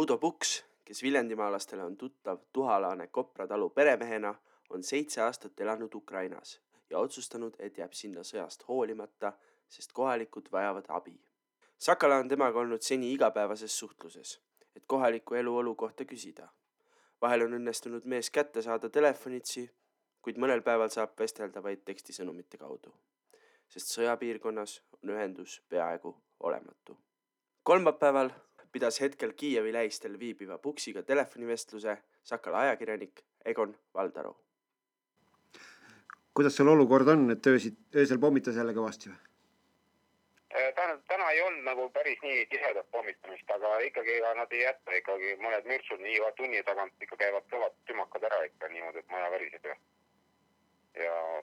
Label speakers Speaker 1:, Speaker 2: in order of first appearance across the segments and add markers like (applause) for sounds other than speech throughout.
Speaker 1: Rudo Puks, kes viljandimaalastele on tuttav tuhalaane Kopra talu peremehena, on seitse aastat elanud Ukrainas ja otsustanud, et jääb sinna sõjast hoolimata, sest kohalikud vajavad abi. Sakala on temaga olnud seni igapäevases suhtluses, et kohaliku eluolu kohta küsida. vahel on õnnestunud mees kätte saada telefonitsi, kuid mõnel päeval saab vestelda vaid tekstisõnumite kaudu, sest sõjapiirkonnas on ühendus peaaegu olematu. kolmapäeval pidas hetkel Kiievi lähistel viibiva Puksiga telefonivestluse Sakala ajakirjanik Egon Valdaru.
Speaker 2: kuidas seal olukord on, et öösid, öösel pommitas jälle kõvasti või?
Speaker 3: tähendab, täna ei olnud nagu päris nii tihedat pommitamist, aga ikkagi ega nad ei jäta ikkagi mõned mürtsud nii tunni tagant ikka käivad kõvad tümakad ära ikka niimoodi, et maja väriseb ja ja,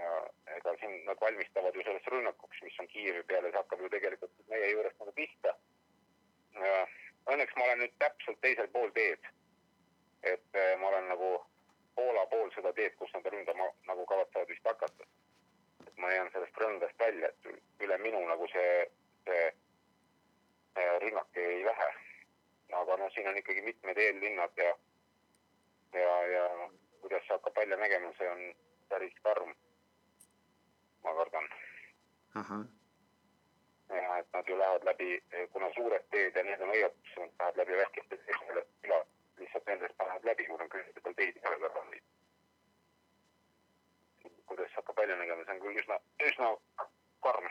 Speaker 3: ja ega siin nad valmistavad ju selleks rünnakuks, mis on Kiievi peale, see hakkab ju tegelikult meie juurest nagu pihta. Õnneks ma olen nüüd täpselt teisel pool teed. et eh, ma olen nagu Poola pool seda teed, kus nad ründama nagu kavatsevad vist hakata. et ma jään sellest rõngast välja, et üle minu nagu see, see rünnak ei lähe. aga noh, siin on ikkagi mitmed eellinnad ja, ja, ja kuidas see hakkab välja nägema, see on päris karm. ma kardan. Ja et nad ju lähevad läbi, kuna suured teed ja need on nad lähevad läbi väikeste teede küla, lihtsalt nendest lähevad läbi, kuna kõigil seal teid ei ole kõrval. kuidas see hakkab välja nägema, see on küll üsna, üsna karm.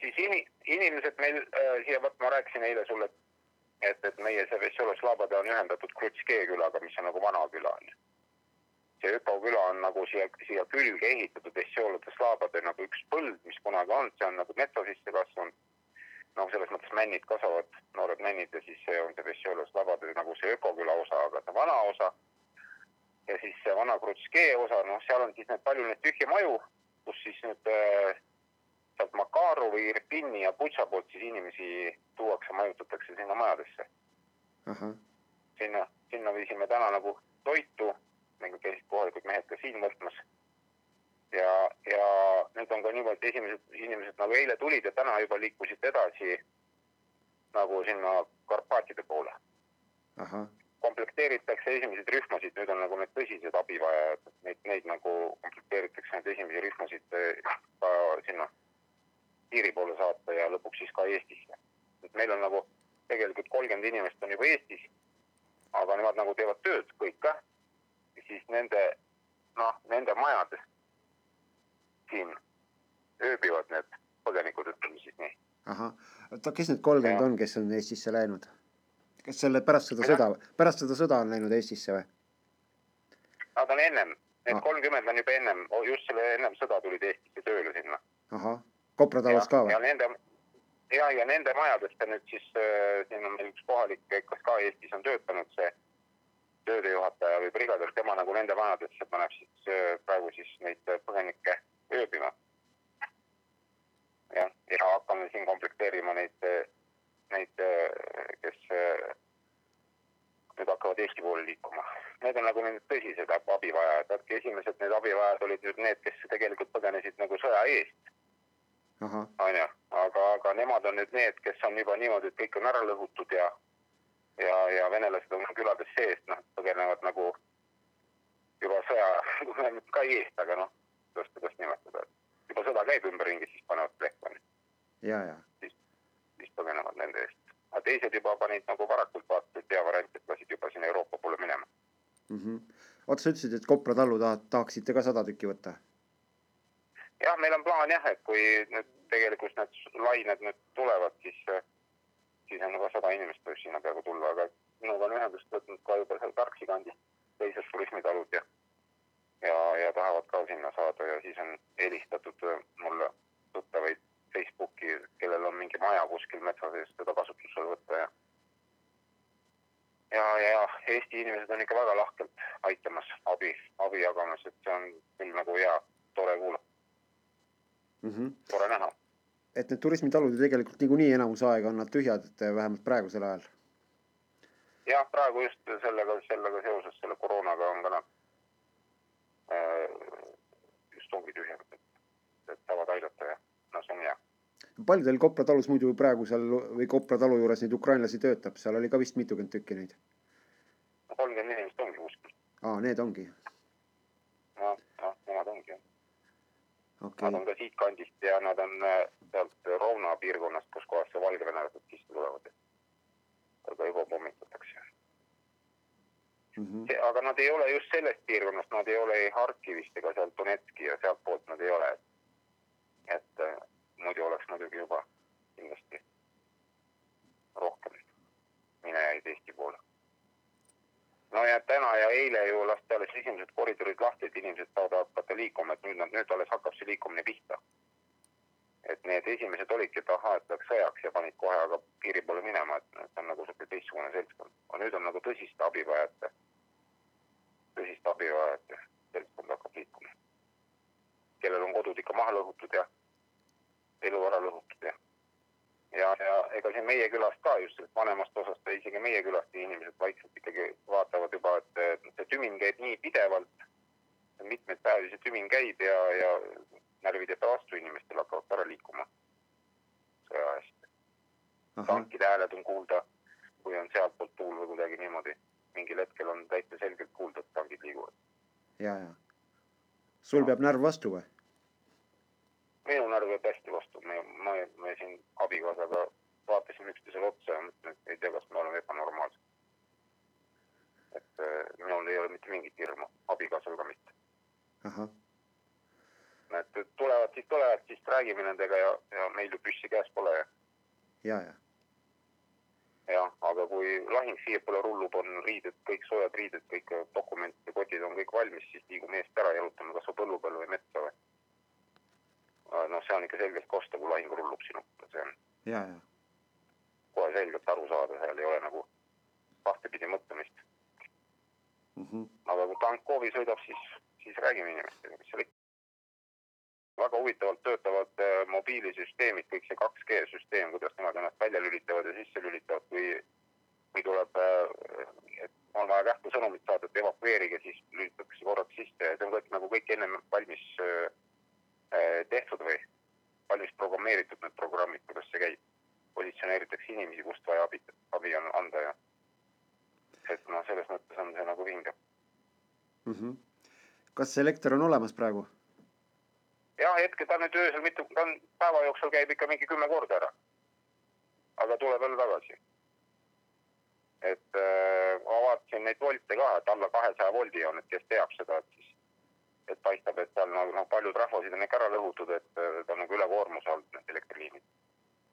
Speaker 3: siis ini, inimesed meil äh, siia, vot ma rääkisin eile sulle, et, et meie see Vesseloslabade on ühendatud Krutskee külaga, mis on nagu vana küla onju see Öko küla on nagu siia, siia külge ehitatud Essiolode slaabade nagu üks põld, mis kunagi olnud, see on nagu metsa sisse kasvanud. no selles mõttes männid kasvavad, noored männid ja siis see on see Essiolo slaabade nagu see ökoküla osa, aga see vana osa. ja siis see vana Krutskee osa, noh, seal on siis need palju neid tühje maju, kus siis nüüd äh, sealt Makarovi, Irpini ja Butša poolt siis inimesi tuuakse, majutatakse sinna majadesse. sinna, sinna viisime täna nagu toitu nagu käisid kohalikud mehed ka siin võtmas. ja, ja nüüd on ka niimoodi, et esimesed inimesed nagu eile tulid ja täna juba liikusid edasi nagu sinna Karpaatide poole. komplekteeritakse esimesed rühmasid, nüüd on nagu need tõsised abivajajad, neid, neid nagu komplekteeritakse neid esimesi rühmasid ka sinna piiri poole saata ja lõpuks siis ka Eestisse. et meil on nagu tegelikult kolmkümmend inimest on juba Eestis, aga nemad nagu teevad tööd kõik ka siis nende, noh, nende majades siin ööbivad need põgenikud, ütleme siis nii.
Speaker 2: ahah, oota, kes need kolmkümmend on, kes on Eestisse läinud? kas selle pärast seda sõda, pärast seda sõda on läinud Eestisse või?
Speaker 3: Nad on ennem, need kolmkümmend on juba ennem, just selle ennem sõda tulid Eestisse tööle sinna.
Speaker 2: ahah, Kopra talus ka või?
Speaker 3: ja nende, ja, ja nende majadesse nüüd siis äh,, siin on meil üks kohalik, kes ka Eestis on töötanud, see töödejuhataja või brigadir, tema nagu nende majadesse paneb siis praegu siis neid põgenikke ööbima. jah, ja hakkame siin komplekteerima neid, neid, kes nüüd hakkavad Eesti poole liikuma. Need on nagu need tõsised abivajajad, esimesed need abivajajad olid nüüd need, kes tegelikult põgenesid nagu sõja eest. onju, aga, aga nemad on nüüd need, kes on juba niimoodi, et kõik on ära lõhutud ja ja, ja venelased on külades sees, noh, põgenevad nagu juba sõja, (laughs) ka eest, aga noh, kuidas, kuidas nimetada, et juba sõda käib ümberringi, siis panevad plehku.
Speaker 2: ja, ja.
Speaker 3: siis, siis põgenevad nende eest. aga teised juba panid nagu varakult vaatasid hea variant, et lasid juba sinna Euroopa poole minema
Speaker 2: mm. -hmm. oota, sa ütlesid, et Kopra tallu tahad, tahaksite ka sada tükki võtta?
Speaker 3: jah, meil on plaan jah, et kui nüüd tegelikult need lained nüüd tulevad, siis siis on juba sada inimest võib sinna peaaegu tulla, aga minuga on ühendust võtnud ka juba seal Tarksi kandis teised turismitalud ja ja, ja tahavad ka sinna saada ja siis on helistatud mulle tuttavaid Facebooki, kellel on mingi maja kuskil metsa sees, teda kasutusele võtta ja ja, ja Eesti inimesed on ikka väga lahkelt aitamas, abi, abi jagamas, et see on küll nagu hea, tore kuulata
Speaker 2: mm. -hmm.
Speaker 3: tore näha
Speaker 2: et need turismitalud ju tegelikult niikuinii enamus aega on nad tühjad, et vähemalt praegusel ajal.
Speaker 3: jah, praegu just sellega, sellega seoses selle koroonaga on ka nad äh, just ongi tühjad, et, et saavad aidata ja no see on hea.
Speaker 2: palju teil Kopra talus muidu praegu seal või Kopra talu juures neid ukrainlasi töötab, seal oli ka vist mitukümmend tükki neid?
Speaker 3: kolmkümmend inimest ongi kuskil.
Speaker 2: aa, need ongi?
Speaker 3: jah, jah, nemad ongi jah
Speaker 2: okay..
Speaker 3: Nad on ka siitkandist ja nad on äh, sealt Rovna piirkonnast, kus kohas see valgevenelased sisse tulevad. aga juba pommitatakse mm. -hmm. aga nad ei ole just sellest piirkonnast, nad ei ole ei Harkivist ega sealt Donetski ja sealtpoolt nad ei ole. et äh, muidu oleks muidugi juba kindlasti rohkem minejaid Eesti poole. No ja täna ja eile ju lasti alles esimesed koridorid lahti, et inimesed saavad hakata liikuma, et nüüd nad, nüüd alles hakkab see liikumine pihta. et need esimesed olidki, et ahah, et läks sõjaks ja panid kohe aga piiri poole minema, et see on nagu sihuke teistsugune seltskond. aga nüüd on nagu tõsiste abivajajate, tõsiste abivajajate seltskond hakkab liikuma. kellel on kodud ikka maha lõhutud ja elu ära lõhutud ja ja, ja ega siin meie külas ka just sellest vanemast osast, isegi meie külast inimesed vaikselt ikkagi vaatavad juba, et see tümin käib nii pidevalt, mitmeid päevi see tümin käib ja, ja närvid jätta vastu inimestel hakkavad ära liikuma sõja eest. tankide hääled on kuulda, kui on sealtpoolt tuul või kuidagi niimoodi. mingil hetkel on täitsa selgelt kuulda, et tankid liiguvad.
Speaker 2: ja, ja. sul peab närv vastu või?
Speaker 3: Minu närv jääb hästi vastu, me, me, me siin abikaasaga vaatasime üksteisele otsa ja mõtlesime, et ei tea, kas me oleme ebanormaalsed. et äh, minul ei ole mitte mingit hirmu, abikaasal ka mitte. et tulevad, siis tulevad, siis räägime nendega ja, ja meil ju püssi käes pole ja.
Speaker 2: ja, ja.
Speaker 3: jah, aga kui lahing siiapoole rullub, on riided, kõik soojad riided, kõik dokumendid ja kotid on kõik valmis, siis liigume eest ära, jalutame kas või põllu peal või metsa või noh, see on ikka selgelt kosta, kui lahing rullub sinu see on.
Speaker 2: ja, ja.
Speaker 3: kohe selgelt aru saada, seal ei ole nagu kahtepidi mõtlemist mm. -hmm. aga kui tank hoovi sõidab, siis, siis räägime inimestega, mis seal ikka. väga huvitavalt töötavad äh, mobiilisüsteemid, kõik see 2G süsteem, kuidas nemad ennast välja lülitavad ja sisse lülitavad, kui, kui tuleb äh,, et on vaja kähku sõnumit saada, et evakueerige, siis lülitatakse korraks sisse ja see on kõik nagu kõik ennem valmis Äh, tehtud või valmis programmeeritud need programmid, kuidas see käib. positsioneeritakse inimesi, kust vaja abi, abi on anda ja et noh, selles mõttes on see nagu vinge
Speaker 2: mm. -hmm. kas elekter on olemas praegu?
Speaker 3: jah, hetkel ta nüüd öösel mitu, ta on päeva jooksul käib ikka mingi kümme korda ära. aga tuleb jälle tagasi. et äh, ma vaatasin neid volte ka, et alla kahesaja voldi on, et kes teab seda, et siis et paistab, et seal nagu noh, paljud rahvasid on ikka ära lõhutud, et ta on nagu ülekoormuse all, need elektriliinid.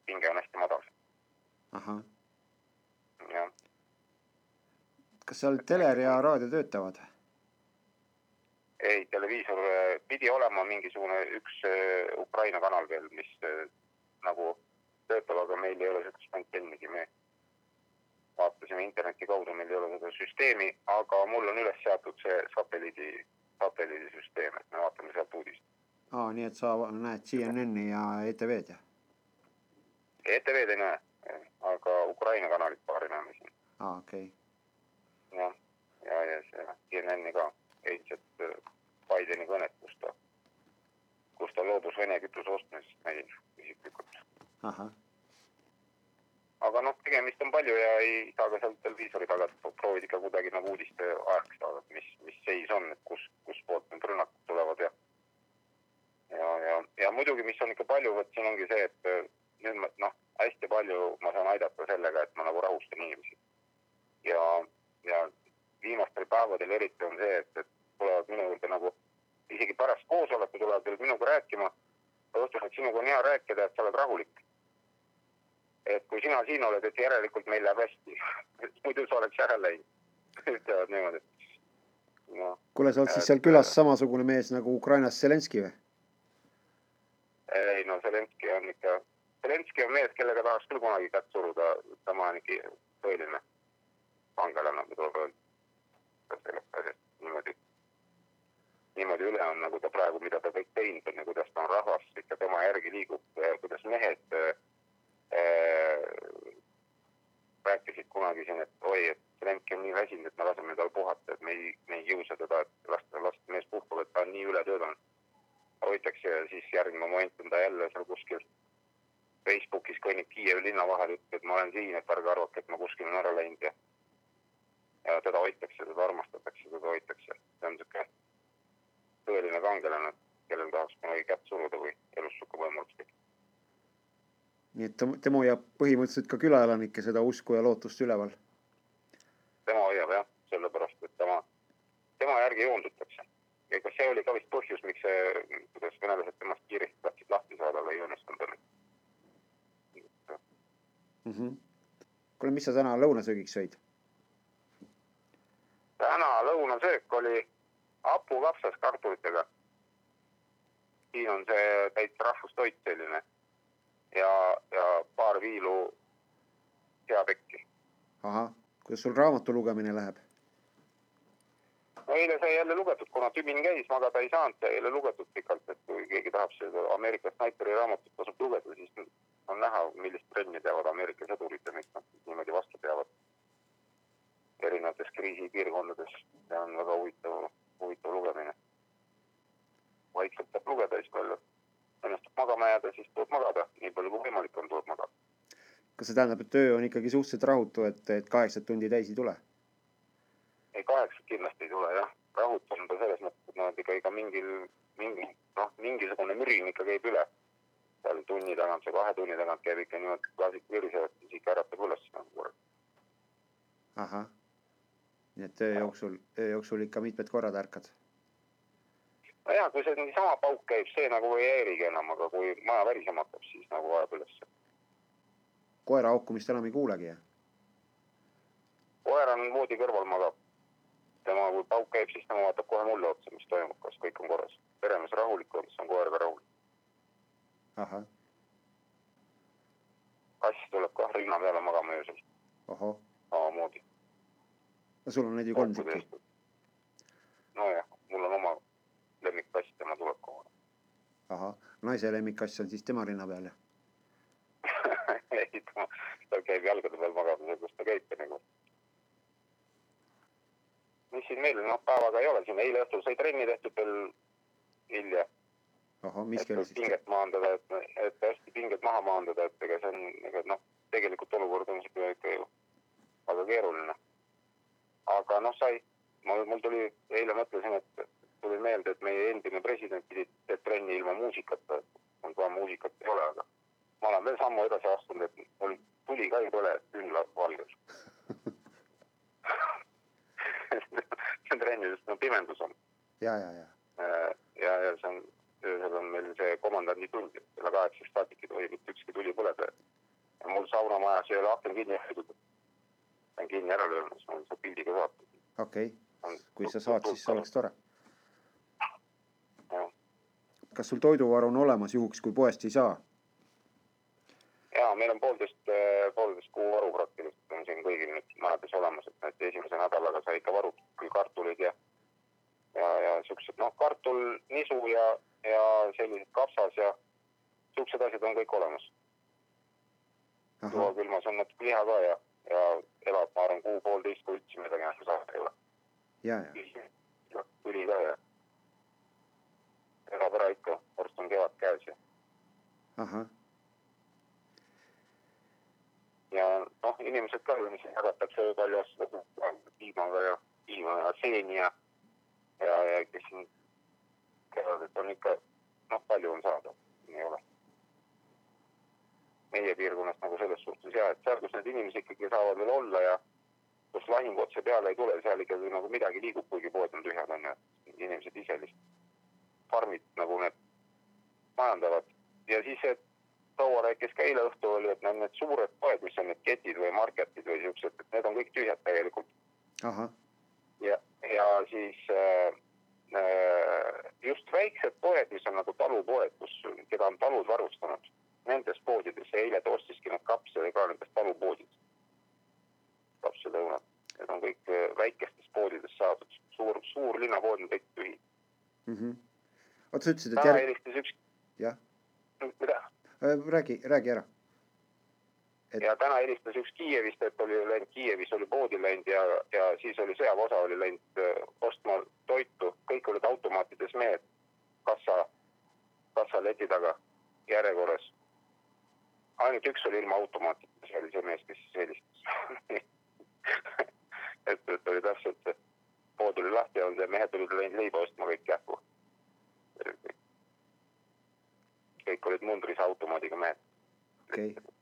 Speaker 3: pinge on hästi madal. jah.
Speaker 2: kas seal teler ja raadio töötavad?
Speaker 3: ei, televiisor äh, pidi olema mingisugune üks äh, Ukraina kanal veel, mis äh, nagu töötab, aga meil ei ole sihukest antennigi, me vaatasime interneti kaudu, meil ei ole seda süsteemi, aga mul on üles seatud see satelliidi satelliidisüsteem, et me vaatame sealt uudist.
Speaker 2: aa, nii et sa näed CNN-i ja ETV-d jah?
Speaker 3: ETV-d ei näe, aga Ukraina kanalit paari näeme siin.
Speaker 2: aa, okei
Speaker 3: okay.. jah, ja, ja, ja see CNN-i ka, eilset äh, Bideni kõnet, kus ta, kus ta loobus Vene kütuse ostmisest, nägin isiklikult.
Speaker 2: ahah
Speaker 3: aga noh, tegemist on palju ja ei saa ka sealt televiisori tagant proovida ikka kuidagi nagu uudiste ajaks saada, et mis, mis seis on, et kus, kuspoolt need rünnakud tulevad ja ja, ja, ja muidugi, mis on ikka palju, vot siin ongi see, et äh, nüüd ma noh, hästi palju ma saan aidata sellega, et ma nagu rahustan inimesi. ja, ja viimastel päevadel eriti on see, et, et tulevad minu juurde nagu isegi pärast koosolekut tulevad veel minuga rääkima. õhtul, et sinuga on hea rääkida, et sa oled rahulik et kui sina siin oled, et järelikult meil läheb hästi (laughs) muidu sa oleks ära läinud (laughs) ütlevad niimoodi
Speaker 2: no.. kuule, sa oled siis seal külas samasugune mees nagu Ukrainas Zelenskõi või?
Speaker 3: ei no Zelenskõi on ikka, Zelenskõi on mees, kellega tahaks küll kunagi kätt suruda, tema on ikka tõeline kangelane, tuleb öelda. sellest asjast niimoodi, niimoodi üle on, nagu ta praegu, mida ta kõik teinud on ja kuidas ta on rahvast ikka tema järgi liigub, kuidas mehed äh, Äh, rääkisid kunagi siin, et oi, et Zelenski on nii väsinud, et me laseme tal puhata, et me ei, me ei kiusa teda, et las, las mees puhkab, et ta on nii ületöötanud. hoitakse ja siis järgmine moment on ta jälle seal kuskil Facebookis kõnnib Kiievi linna vahel, ütleb, et ma olen siin, et ärge arvake, et ma kuskile olen ära läinud ja ja teda hoitakse, teda armastatakse, teda hoitakse. see on niisugune tõeline kangelane, kellel tahaks kunagi kätt suruda või elus sihuke võimalus tekkida.
Speaker 2: Nii et tema hoiab põhimõtteliselt ka külaelanike seda usku ja lootust üleval.
Speaker 3: tema hoiab jah, sellepärast et tema, tema järgi joondutakse. ega see oli ka vist põhjus, miks see, kuidas venelased temast kiiresti tahtsid lahti saada, aga ei õnnestunud õnneks
Speaker 2: mm. -hmm. kuule, mis sa täna lõunasöögiks sõid?
Speaker 3: täna lõunasöök oli hapukapsas kartulitega. siin on see täitsa rahvustoit selline ja, ja paar viilu seapekki.
Speaker 2: ahah, kuidas sul raamatu lugemine läheb?
Speaker 3: no eile sai jälle lugetud, kuna tümin käis, magada ei saanud, sai eile lugetud pikalt, et kui keegi tahab seda Ameerika snaiperi raamatut tasub lugeda, siis on näha, millist trenni teevad Ameerika sõdurid ja miks nad niimoodi vastu peavad erinevates kriisipiirkondades. see on väga huvitav, huvitav lugemine. vaikselt saab lugeda, siis palju magama jääda, siis tuleb magada, nii palju kui võimalik on, tuleb magada.
Speaker 2: kas see tähendab, et öö on ikkagi suhteliselt rahutu, et, et kaheksat tundi täis ei tule?
Speaker 3: ei, kaheksat kindlasti ei tule jah, rahutu on ta selles mõttes, et noh, ikka, ikka mingil, mingi noh, mingisugune mürin ikka käib üle. seal tunni tagant või kahe tunni tagant käib ikka niimoodi, klaasik virisevad, siis ikka äratab üles nagu.
Speaker 2: ahah nii et öö jooksul, öö jooksul ikka mitmed korrad ärkad?
Speaker 3: Nojah, kui see niisama pauk käib, see nagu ei häirigi enam, aga kui maja värisema hakkab, siis nagu vajab ülesse.
Speaker 2: koera haukumist enam ei kuulegi, jah?
Speaker 3: koer on voodi kõrval magab. tema, kui pauk käib, siis tema vaatab kohe mulle otsa, mis toimub, kas kõik on korras. peremees rahulik on, siis on koer ka rahulik.
Speaker 2: ahah.
Speaker 3: kass tuleb kah rinna peale magama öösel. samamoodi
Speaker 2: no sul on neid ju kolm tükki.
Speaker 3: nojah, mul on oma lemmikkass, tema tuleb kohale.
Speaker 2: ahah, naise lemmikkass on siis tema rinna peal, jah (laughs)
Speaker 3: ei, ta, ta käib jalgade peal magamas, kus ta käibki nagu. mis siin meil, noh, päevaga ei ole, siin eile õhtul sai trenni tehtud veel hilja.
Speaker 2: siis?
Speaker 3: pinget maandada, et, et hästi pinget maha maandada, et ega see on, ega noh, tegelikult olukord on sihuke ikka ju väga keeruline aga noh, sai, mul, mul tuli, eile mõtlesin, et tuli meelde, et meie endine president pidi teeb trenni ilma muusikata, mul kohe muusikat ei ole, aga ma olen veel sammu edasi astunud, et mul tuli ka ei põle küünla valges see on trennides, no pimendus on.
Speaker 2: ja, ja, ja.
Speaker 3: Äh, ja, ja see on, öösel on meil see komandandi tund, kella kaheksast saadik ei tohi mitte ükski tuli põleda. ja mul saunamajas ei ole aken kinni hoitud pean kinni ära lööma, siis ma võin selle pildi ka saata.
Speaker 2: okei okay., kui sa saad, siis oleks tore. Kas sul toiduvaru on olemas juhuks, kui poest ei saa?
Speaker 3: ja meil on poolteist, eh, poolteist kuu varu praktiliselt on siin kõigil nüüd majades olemas, et nüüd esimese nädalaga sai ikka varud küll kartulid ja ja, ja siuksed noh, kartul, nisu ja, ja sellised kapsas ja siuksed asjad on kõik olemas. suvakülmas on natuke liha ka ja ja elab, ma arvan, kuu-poolteist, kui üldse midagi enam saada ei ole.
Speaker 2: ja, ja.
Speaker 3: tuli ka ja elab ära ikka, varsti on kevad käes ja.
Speaker 2: ahah.
Speaker 3: ja noh, inimesed ka ju, mis jagatakse palju asju piimaga ja piima ja seeni ja, ja, ja kes siin käivad, et on ikka noh, palju on saada, ei ole meie piirkonnas nagu selles suhtes ja, et seal, kus need inimesed ikkagi saavad veel olla ja kus lahing otse peale ei tule, seal ikkagi nagu midagi liigub, kuigi poed on tühjad on ju, inimesed ise lihtsalt farmid nagu need majandavad ja siis see proua rääkis ka eile õhtul oli, et need, need suured poed, mis on need ketid või marketid või siuksed, et need on kõik tühjad tegelikult. ja, ja siis äh, äh, just väiksed poed, mis on nagu talupoed, kus, keda on talud varustanud nendes poodides ja eile ta ostiski need kapsad ka nendest talupoodidest. kapsalõunad, need on kõik äh, väikestest poodidest saadud, suur, suur linnapood on kõik tühi
Speaker 2: mm. -hmm. Oota, sa ütlesid, et
Speaker 3: täna helistas üks.
Speaker 2: jah.
Speaker 3: mida
Speaker 2: äh,? räägi, räägi ära
Speaker 3: et.... ja täna helistas üks Kiievist, et oli läinud Kiievis, oli poodi läinud ja, ja siis oli sõjaväeosa oli läinud äh, ostma toitu, kõik olid automaatides mehed kassa, kassaleti taga järjekorras ainult üks oli ilma automaatita, see oli see mees, kes siis helistas (laughs) et, et oli täpselt, pood oli lahti olnud ja mehed olid läinud leiba ostma kõik kähku. Kõik olid mundris automaadiga mehed.
Speaker 2: okei okay..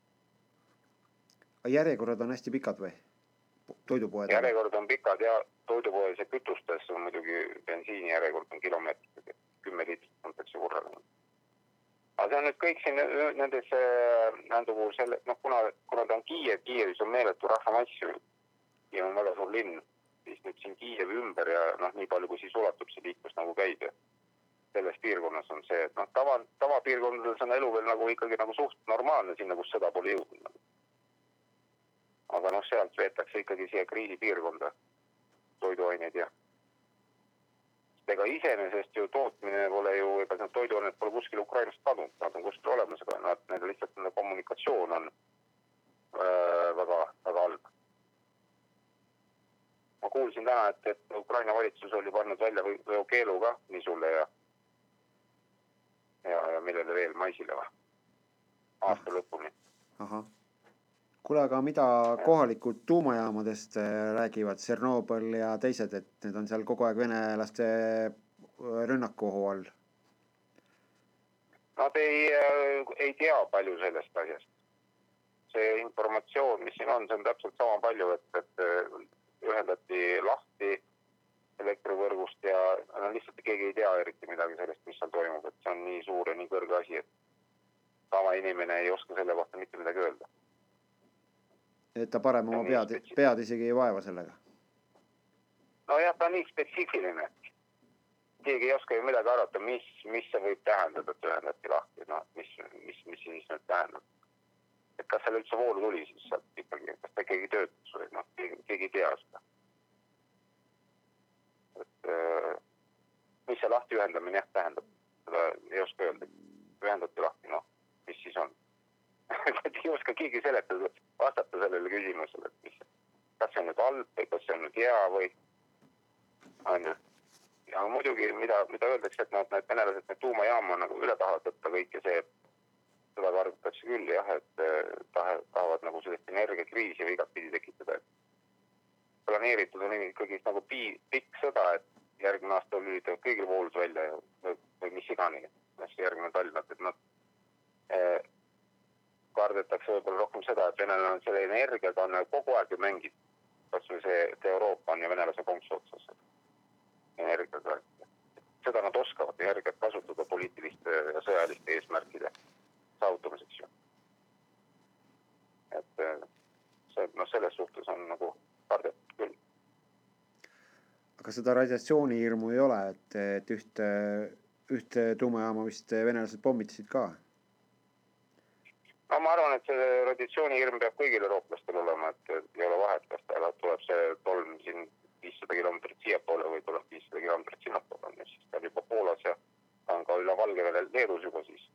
Speaker 2: aga järjekorrad on hästi pikad või? toidupoed?
Speaker 3: järjekord on pikad ja toidupoes ja kütustes on muidugi bensiini järjekord on kilomeetrid, kümme liitrit antakse korraga. aga see on nüüd kõik siin nendes nagu selle, noh, kuna, kuna ta on Kiiev, Kiievis on meeletu rahvamass ju. Kiiev on väga suur linn, siis nüüd siin Kiievi ümber ja noh, nii palju kui siis ulatub see liiklus nagu käib ja selles piirkonnas on see, et noh, tava, tavapiirkondades on elu veel nagu ikkagi nagu suht normaalne sinna, kus sõda pole jõudnud aga noh, sealt veetakse ikkagi siia kriisipiirkonda toiduaineid ja ega iseenesest ju tootmine pole ju, ega need toiduained pole kuskil Ukrainast kadunud, nad on kuskil olemas, aga nad, nende lihtsalt nende kommunikatsioon on äh, väga, väga halb. ma kuulsin täna, et, et Ukraina valitsus oli pannud välja veokeelu ka nisule ja ja, ja millele veel, maisile või? aasta lõpuni.
Speaker 2: ahah kuule, aga mida kohalikud tuumajaamadest äh, räägivad, Tšernobõl ja teised, et need on seal kogu aeg venelaste äh, rünnakuohu all?
Speaker 3: Nad ei, äh, ei tea palju sellest asjast. see informatsioon, mis siin on, see on täpselt sama palju, et, et ühendati lahti elektrivõrgust ja no lihtsalt keegi ei tea eriti midagi sellest, mis seal toimub, et see on nii suur ja nii kõrge asi, et tavainimene ei oska selle kohta mitte midagi öelda
Speaker 2: et ta parem oma pead, pead isegi ei vaeva sellega.
Speaker 3: nojah, ta on nii spetsiifiline. keegi ei oska ju midagi arvata, mis, mis see võib tähendada, et ühendati lahti, noh, mis, mis, mis see siis nüüd tähendab. et kas seal üldse voolu tuli siis sealt ikkagi, kas ta ikkagi töötas või noh, keegi, keegi ei tea seda. Et äh, mis see lahti ühendamine jah tähendab, seda ei oska öelda. ühendati lahti, noh, mis siis on (laughs) ei oska keegi seletada, vastata sellele küsimusele, et mis, kas see on nüüd halb või kas see on nüüd hea või on ju. ja muidugi, mida, mida öeldakse, et nad, need venelased, need tuumajaama nagu üle tahavad võtta kõike see, seda kardetakse küll jah, et eh, tahe, tahavad nagu sellist energiakriisi või igatpidi tekitada, et planeeritud on ikkagi nagu pi-, pikk sõda, et järgmine aasta lülitavad kõigil voolud välja ja või, või mis iganes, järgmine talv, et nad eh, kardetakse võib-olla rohkem seda, et venelane on selle energiaga on kogu aeg ju mänginud. kasvõi see, et Euroopa on ju venelase konksu otsas energiaga. seda nad oskavad energiat kasutada poliitiliste ja sõjaliste eesmärkide saavutamiseks ju. et eh, see, noh, selles suhtes on nagu kardetud küll.
Speaker 2: Aga seda radiatsioonihirmu ei ole, et, et ühte, ühte tuumajaama vist venelased pommitasid ka
Speaker 3: no ma arvan, et see radiatsioonihirm peab kõigil eurooplastel olema, et ei ole vahet, kas ta tuleb see tolm siin viissada kilomeetrit siiapoole või tuleb viissada kilomeetrit sinnapoole, ju, siis ta on juba Poolas ja ta on ka üle Valgevene Leedus juba siis.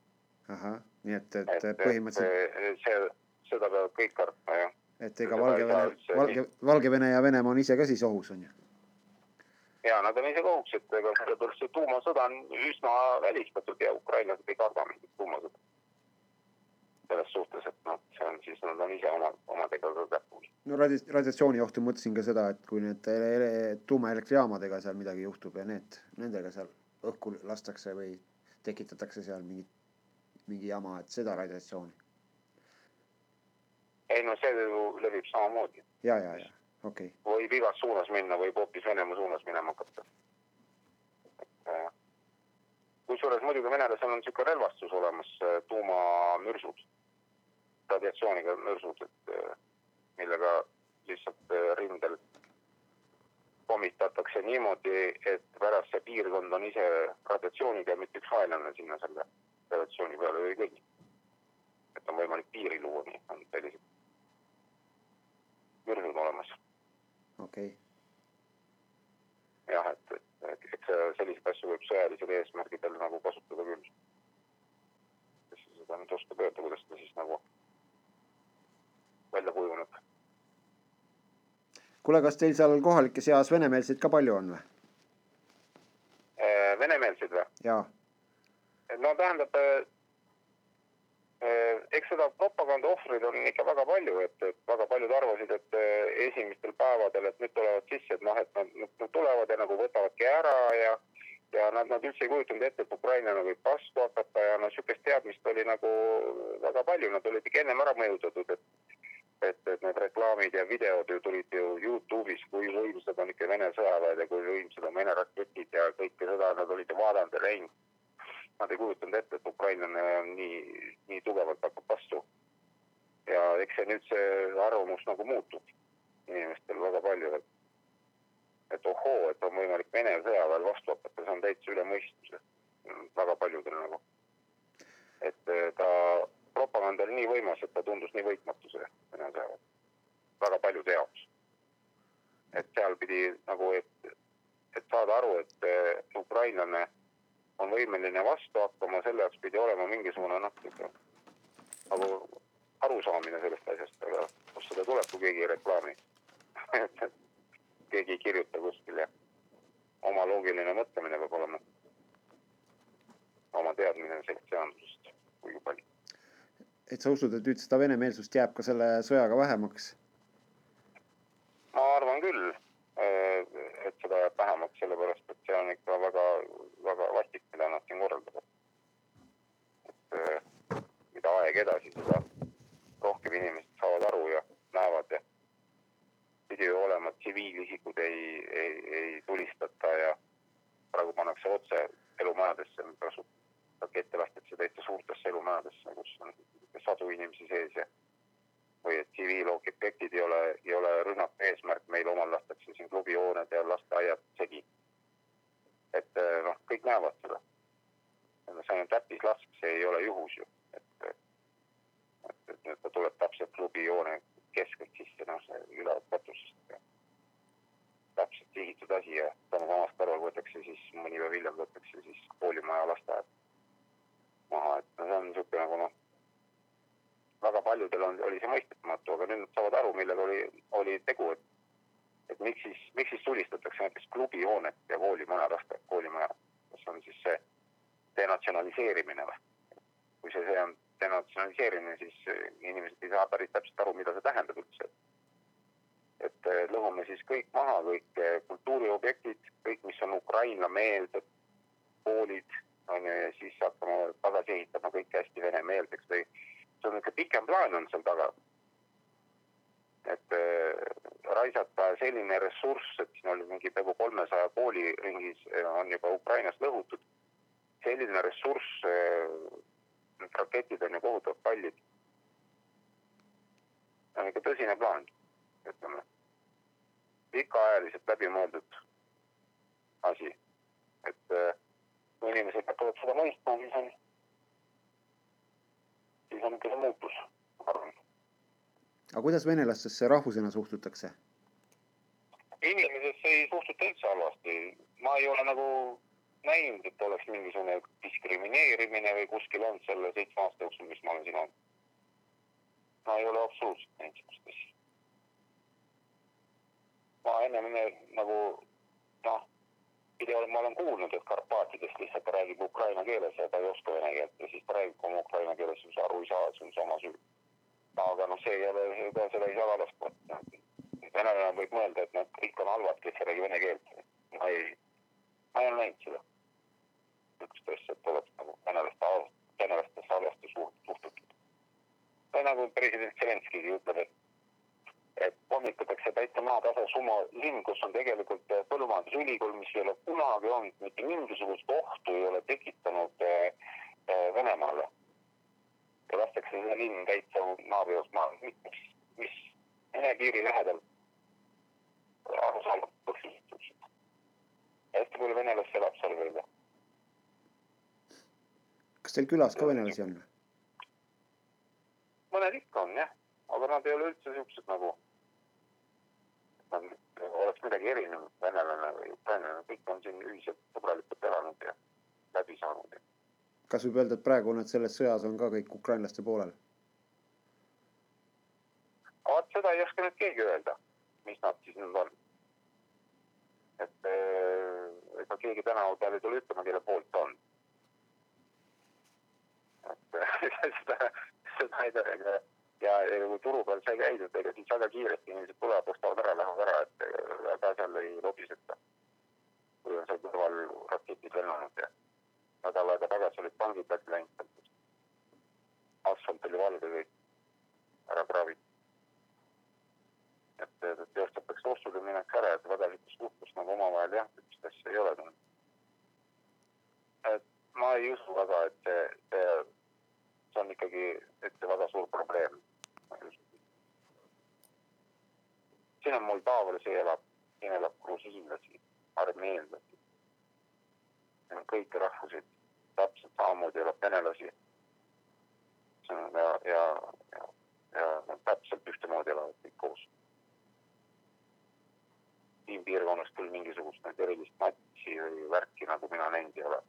Speaker 2: ahah, nii et, et, et põhimõtteliselt.
Speaker 3: see, seda peavad kõik kartma, jah.
Speaker 2: et ega Valgevene, Valge, Valgevene ja Venemaa on ise ka siis ohus, on ju?
Speaker 3: ja nad on ise ka ohus, et ega sellepärast see tuumasõda on üsna välistatud ja ukrainlased ei karda mingit tuumasõda selles suhtes, et noh, see on siis, nad on ise oma, omadega ka käpul.
Speaker 2: no radi-, radiatsiooni ohtu mõtlesin ka seda, et kui need tuumaelektrijaamadega seal midagi juhtub ja need, nendega seal õhku lastakse või tekitatakse seal mingi, mingi jama, et seda radiatsiooni.
Speaker 3: ei no see ju levib samamoodi.
Speaker 2: ja, ja, ja okei okay..
Speaker 3: võib igas suunas minna, võib hoopis Venemaa suunas minema hakata. Äh, kusjuures muidugi venelasel on niisugune relvastus olemas, tuumamürsud radiatsiooniga mürsud, et äh, millega lihtsalt äh, rindel pommitatakse niimoodi, et pärast see piirkond on ise radiatsiooniga, mitte üks vaenlane sinna selle radiatsiooni peale ei kõnni. et on võimalik piiri luua, nii on sellised mürsud olemas.
Speaker 2: okei okay..
Speaker 3: jah, et, et, et, et selliseid asju võib sõjalisel eesmärgidel nagu kasutada küll. kes seda nüüd oskab öelda, kuidas ta siis nagu välja kujunenud.
Speaker 2: kuule, kas teil seal kohalike seas venemeelseid ka palju on või?
Speaker 3: Äh, venemeelseid või?
Speaker 2: jaa.
Speaker 3: no tähendab äh, äh, eks seda propaganda ohvreid on ikka väga palju, et, et väga paljud arvasid, et esimestel päevadel, et nüüd tulevad sisse, et noh, et nad, nad tulevad ja nagu võtavadki ära ja ja nad, nad üldse ei kujutanud ette, et ukrainlane võib vastu hakata ja noh, niisugust teadmist oli nagu väga palju, nad olid ikka ennem ära mõjutatud, et et, et need reklaamid ja videod ju tulid ju Youtube'is, kui võimsad on ikka Vene sõjaväed ja kui võimsad on Vene raketid ja kõike seda nad olid ju vaadanud ja näinud. Nad ei kujutanud ette, et ukrainlane nii, nii tugevalt hakkab vastu. ja eks see nüüd see arvamus nagu muutub inimestel väga palju, et et ohoo, et on võimalik Vene sõjaväel vastu hakata, see on täitsa üle mõistuse väga paljudel nagu. et eh, ta propaganda oli nii võimas, et ta tundus nii võitmatu see Vene sõjaväe, väga paljude jaoks. et seal pidi nagu, et, et saada aru, et eh, ukrainlane on võimeline vastu hakkama, selle jaoks pidi olema mingisugune noh, nagu arusaamine sellest asjast, aga kust seda tuleb, kui keegi ei reklaami (laughs) keegi ei kirjuta kuskil ja oma loogiline mõtlemine peab olema. oma teadmine sektsioonsusest kuigi palju.
Speaker 2: et sa usud, et nüüd seda venemeelsust jääb ka selle sõjaga vähemaks?
Speaker 3: ma arvan küll, et seda jääb vähemaks, sellepärast et see on ikka väga vastik, mida nad siin korraldavad. et mida aeg edasi, seda rohkem inimesed saavad aru ja näevad ja pidi ju olema, et tsiviilisikud ei, ei, ei tulistata ja praegu pannakse otse elumajadesse, rakette lastakse täitsa suurtesse elumajadesse, kus on sadu inimesi sees ja või et tsiviilobjektid ei ole, ei ole rünnaku eesmärk, meil omal lastakse siin klubihooned ja lasteaiad segi. et eh, noh, kõik näevad seda. see on täppislask, see ei ole juhus ju, et, et, et nüüd ta tuleb täpselt klubihoone keskelt sisse, noh see ülevalt katusest. täpselt sihitud asi ja samast kõrval võetakse siis mõni päev hiljem võetakse siis koolimaja lasteaed maha, et no see on niisugune nagu noh, väga paljudel on, oli see mõistetamatu, aga nüüd nad saavad aru, millega oli, oli tegu, et et miks siis, miks siis tulistatakse näiteks klubihoonet ja koolimaja, lasteaed, koolimaja, kas on siis see denatsionaliseerimine või? kui see, see on denatsionaliseerimine, siis eh, inimesed ei saa päris täpselt aru, mida see tähendab üldse. et eh, lõhume siis kõik maha, kõik eh, kultuuriobjektid, kõik, mis on Ukraina-meelsed, koolid, on ju, ja siis hakkame tagasi ehitama kõike hästi venemeelseks või see on ikka pikem plaan on seal taga. et äh, raisata selline ressurss, et siin oli mingi peaaegu kolmesaja kooli ringis on juba Ukrainas lõhutud. Selline ressurss need raketid on ju kohutavalt kallid. see on ikka tõsine plaan, ütleme. pikaajaliselt läbimõeldud asi. et äh, kui inimesed hakkavad seda mõistma, siis on, siis on ikka see muutus, ma arvan.
Speaker 2: aga kuidas venelastesse rahvusena suhtutakse?
Speaker 3: inimesesse ei suhtuta üldse halvasti. ma ei ole nagu näinud, et oleks mingisugune diskrimineerimine või kuskil olnud selle seitsme aasta jooksul, mis ma olen siin olnud. ma ei ole absoluutselt näinud sihukest asja. ma ennem nagu noh, pidevalt ma olen kuulnud, et Karpaatidest lihtsalt räägib ukraina keeles ja ta ei oska vene keelt ja siis ta räägib oma ukraina keeles, siis aru ei saa, see on sama süü. aga noh, see ei ole, ka seda ei saa võtta. venelane võib mõelda, et nad kõik on halvad, kes ei räägi vene keelt. ma ei, ma ei ole näinud seda niisugust asja, et oleks nagu venelaste, venelastesse halvasti suhtutud. või nagu president Zelenskigi ütleb, et, et pommitatakse täitsa maatasa summa linn, kus on tegelikult põllumajandusülikool, mis ei ole kunagi olnud mitte mingisugust ohtu ei ole tekitanud äh, äh, Venemaale. ja lastakse see linn täitsa naabivas maal, mis, mis Vene piiri lähedal arusaamatu põhjustus. hästi palju venelasi elab seal veel
Speaker 2: kas teil külas ka venelasi on?
Speaker 3: mõned ikka on jah, aga nad ei ole üldse siuksed nagu, nad oleks midagi erinevat, venelane või ukrainlane, kõik on siin ühiselt sõbralikult elanud ja läbi saanud.
Speaker 2: kas võib öelda, et praegu nad selles sõjas on ka kõik ukrainlaste poolel?
Speaker 3: vot seda ei oska nüüd keegi öelda, mis nad siis nüüd on. et äh, ega keegi tänaval peal ei tule ütlema, kelle poolt on et (laughs) seda, seda ei ega ja, ja kui turu peal sai käidud, ega siis väga kiiresti inimesed tulevad, ostavad ära, lähevad ära, et väga seal ei lobiseta. kui on seal kõrval raketid lennanud ja nädal aega tagasi olid pangid läbi läinud. asfalt oli valge kõik, ära kraavitud. et, et teostatakse ostud ja minnakse ära, et väga sihukest suhtlust nagu omavahel jah, sihukest asja ei ole tulnud. et ma ei usu väga, et see, see, on ikkagi, see väga suur probleem siin on Moldaavalasi elab, siin elab grusiinlasi, armeenlasi. kõiki rahvuseid, täpselt samamoodi elab venelasi. ja, ja, ja, ja nad täpselt ühtemoodi elavad kõik koos. siin piirkonnas küll mingisugust erilist matši või värki, nagu mina näinud ei ole.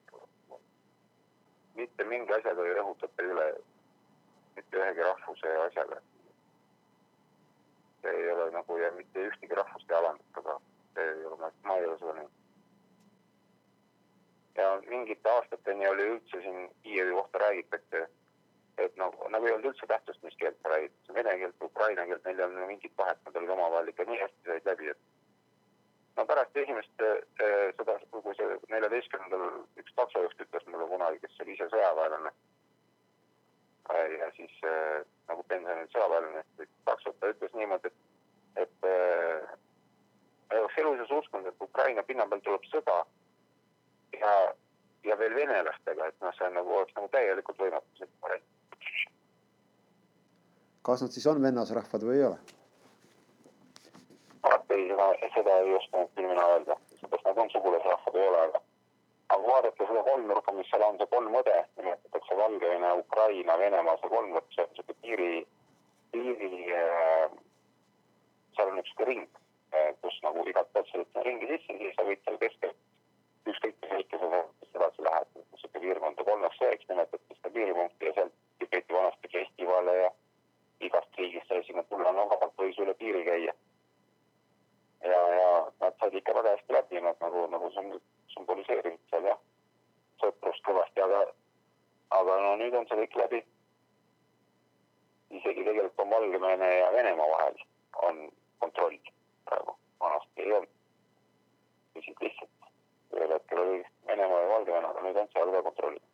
Speaker 3: Mitte mingi asjaga ei rõhutata üle, mitte ühegi rahvuse asjaga see ei ole nagu ja mitte ühtegi rahvust ei alandata see ei ole, ma ei ole seda näinud. ja mingite aastateni oli üldse siin Kiievi kohta räägitakse, et nagu, nagu ei olnud üldse tähtsust, mis keelt sa räägid, vene keelt, ukraina keelt, neil ei olnud mingit vahet, nad olid omavahel ikka nii hästi said läbi, et no pärast esimest äh, seda, kui see neljateistkümnendal üks taksojuht ütles mulle kunagi, kes oli ise sõjaväelane ja siis äh, nagu pensionil sõjaväelane, taksot, ta ütles niimoodi, et, et ma ei oleks elu sees uskunud, et Ukraina pinna peal tuleb sõda ja, ja veel venelastega, et noh, see on nagu, oleks nagu täielikult võimatu variant.
Speaker 2: kas nad siis on vennasrahvad või ei ole?
Speaker 3: Ei, seda, ei oska küll mina öelda, kas nad on sugulasrahvad või ei ole, aga aga vaadata seda kolmnurka, mis seal on, see kolm õde, nimetatakse Valgevene, Ukraina, Venemaa, see kolmnurk, see on sihuke piiri, piiri äh,, seal on üks ring äh,, kus nagu igalt poolt sõidad ringi sisse, siis sa võid seal keskel ükskõik mis väikese sõidus edasi lähed, sihuke piirkonda kolmeks sõjaks nimetati seda piiripunkti ja sealt peeti vanasti festivale ja igast riigist sai sinna tulla, no vabalt võis üle piiri käia. Ja, ja nad said ikka väga hästi läbi, nad nagu, nagu sümboliseerinud seal jah, sõprust kõvasti, aga, aga no nüüd on see kõik läbi. isegi tegelikult on Valgevene ja Venemaa vahel on kontroll praegu, vanasti ei olnud. lihtsalt lihtsalt, ühel hetkel oli Venemaa ja Valgevene, aga nüüd on seal ka kontrollitud.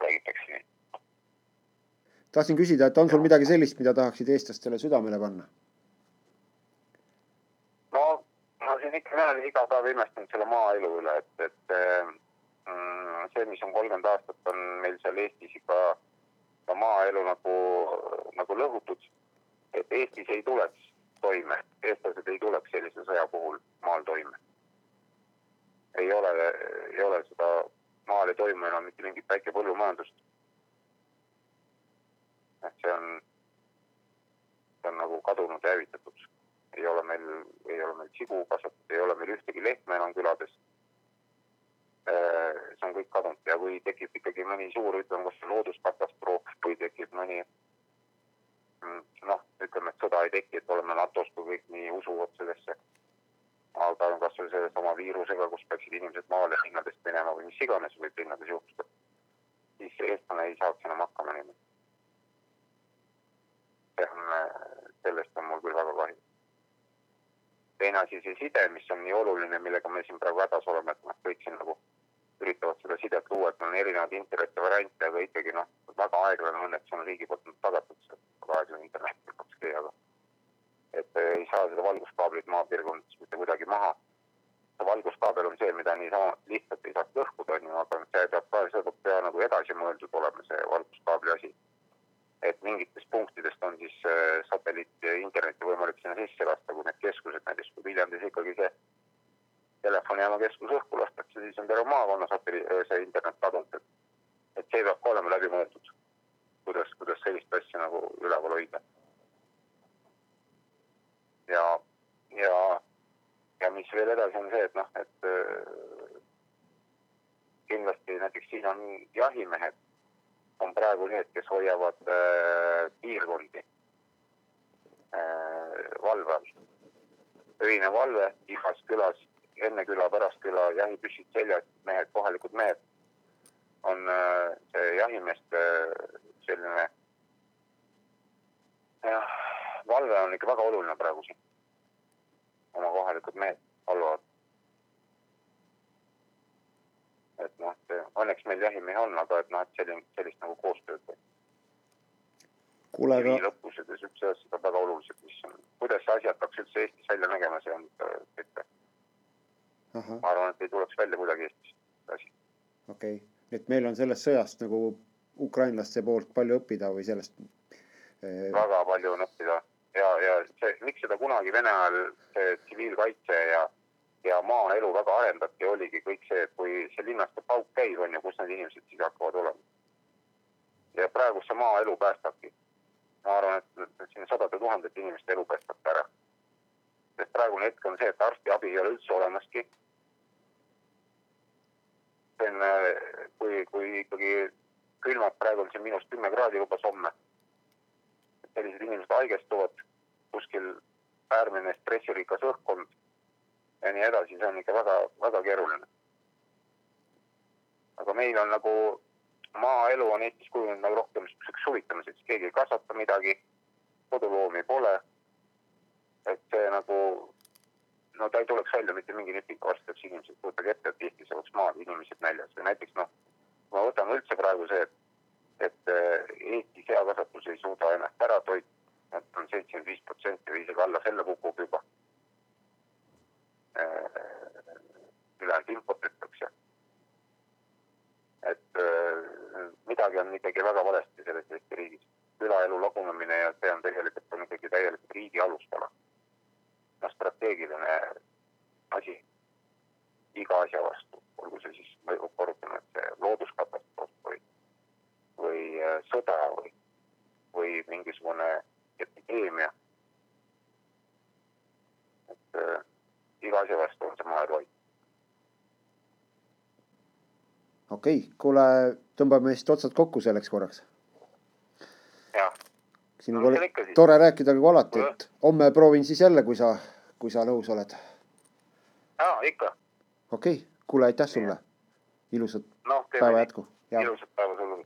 Speaker 3: räägitakse nii.
Speaker 2: tahtsin küsida, et on sul midagi sellist, mida tahaksid eestlastele südamele panna?
Speaker 3: Siin ikka olen iga päev imestanud selle maaelu üle, et, et mm, see, mis on kolmkümmend aastat, on meil seal Eestis ikka ka maaelu nagu, nagu lõhutud. et Eestis ei tuleks toime, eestlased ei tuleks sellise sõja puhul maal toime. ei ole, ei ole seda maal ei toimu enam mitte mingit väike põllumajandust. et see on, see on nagu kadunud ja hävitatud ei ole meil, ei ole meil sigu kasvatatud, ei ole meil ühtegi lehme enam külades. Äh, see on kõik kadunud ja kui tekib ikkagi mõni suur, ütleme, kas looduskatastroof või tekib mõni mm, noh, ütleme, et sõda ei teki, et oleme NATO-s, kui kõik nii usuvad sellesse. aga kasvõi sellesama viirusega, kus peaksid inimesed maale linnadest minema või mis iganes võib linnades juhtuda, siis eestlane ei saaks enam hakkama niimoodi. see on, sellest on mul küll väga kahju teine asi, see side, mis on nii oluline, millega me siin praegu hädas oleme, et noh, kõik siin nagu üritavad seda sidet luua, et on erinevaid internetivariante, aga ikkagi noh, väga aeglane on, et see on riigi poolt tagatud, see väga aeglane internet, 2G, aga et ei saa seda valguskaablit maapiirkondades mitte kuidagi maha. valguskaabel on see, mida niisama lihtsalt ei saaks lõhkuda, on ju, aga see peab ka, see peab pea nagu edasi mõeldud olema, see valguskaabli asi et mingitest punktidest on siis äh, satelliit internetti võimalik sinna sisse lasta, kui need keskused näiteks, kui Viljandis ikkagi see telefonijaama keskus õhku lastakse, siis on terve maakonna satelliit, äh, see internet kadunud, et, et see peab ka olema läbi mõeldud, kuidas, kuidas sellist asja nagu üleval hoida. ja, ja, ja mis veel edasi on see, et noh, et äh, kindlasti näiteks siin on jahimehed praegu need, kes hoiavad äh, piirkondi äh, valve all. öine valve igas külas, enne küla, pärast küla, jahipüssid seljas, mehed, kohalikud mehed on äh, see jahimeeste selline jah, valve on ikka väga oluline praegu siin. oma kohalikud mehed valvavad. et noh, õnneks meil jahimehi on, aga et noh, et selline, sellist nagu koostööd.
Speaker 2: kuule, aga.
Speaker 3: lõpused ja siuksed asjad on väga olulised, mis on, kuidas see asi hakkaks üldse Eestis välja nägema, see on ikka. ma arvan, et ei tuleks välja kuidagi Eestis asi.
Speaker 2: okei okay., et meil on sellest sõjast nagu ukrainlaste poolt palju õppida või sellest
Speaker 3: eh...? väga palju on õppida ja, ja see, miks seda kunagi Vene ajal see tsiviilkaitse ja, ja maaelu väga arendati, oligi kõik see, kui see linnaste pauk käib, on ju, kus need inimesed siis hakkavad olema. ja praegu see maaelu päästabki. ma arvan, et siin sadade tuhandete inimeste elu päästab ära. sest praegune hetk on see, et arstiabi ei ole üldse olemaski. see on, kui, kui ikkagi külmab, praegu on siin miinus kümme kraadi lubas homme sellised inimesed haigestuvad, kuskil äärmine stressirikas õhkkond ja nii edasi, see on ikka väga, väga keeruline. aga meil on nagu, maaelu on Eestis kujunenud nagu rohkem niisuguseks suvitamiseks, keegi ei kasvata midagi, koduloomi pole. et see nagu, no ta ei tuleks välja mitte mingi nipika varsti oleks inimesed, kujutage ette, et Eestis oleks maal inimesed näljas või näiteks noh, me võtame üldse praegu see, et, et Eesti seakasvatus ei suuda ennast ära toita et on seitsekümmend viis protsenti või isegi alla selle kukub juba. Ülejäänud imporditakse. et midagi on ikkagi väga valesti selles Eesti riigis. külaelu lagunemine ja see on tegelikult on ikkagi täielikult riigi alustala. noh, strateegiline asi iga asja vastu, olgu see siis, ma korrutan, et see looduskatastroof või, või sõda või, või mingisugune epideemia. et äh, iga asja vastu on see maaelu hoid.
Speaker 2: Okei okay., kuule, tõmbame vist otsad kokku selleks korraks.
Speaker 3: jah.
Speaker 2: sinuga oli tore rääkida nagu alati, et homme proovin siis jälle, kui sa, kui sa nõus oled.
Speaker 3: jaa, ikka.
Speaker 2: okei okay., kuule, aitäh sulle. ilusat
Speaker 3: no,
Speaker 2: päeva jätku.
Speaker 3: ilusat päeva sulle